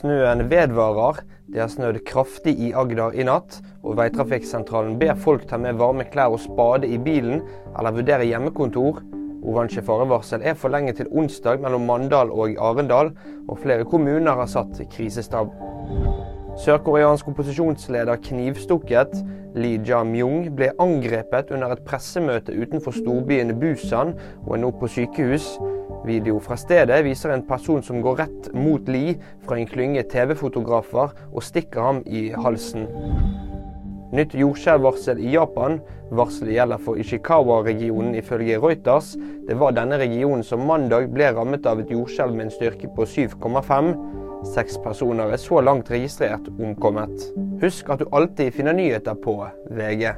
Snøen vedvarer. Det har snødd kraftig i Agder i natt, og veitrafikksentralen ber folk ta med varme klær og spade i bilen, eller vurdere hjemmekontor. Oransje farevarsel er forlenget til onsdag mellom Mandal og Arendal, og flere kommuner har satt krisestab. Sørkoreansk opposisjonsleder knivstukket. Lee Ja-myung ble angrepet under et pressemøte utenfor storbyen Busan og er nå på sykehus. Video fra stedet viser en person som går rett mot Lee fra en klynge TV-fotografer og stikker ham i halsen. Nytt jordskjelvvarsel i Japan. Varselet gjelder for Ishikawa-regionen ifølge Reuters. Det var denne regionen som mandag ble rammet av et jordskjelv med en styrke på 7,5. Seks personer er så langt registrert omkommet. Husk at du alltid finner nyheter på VG.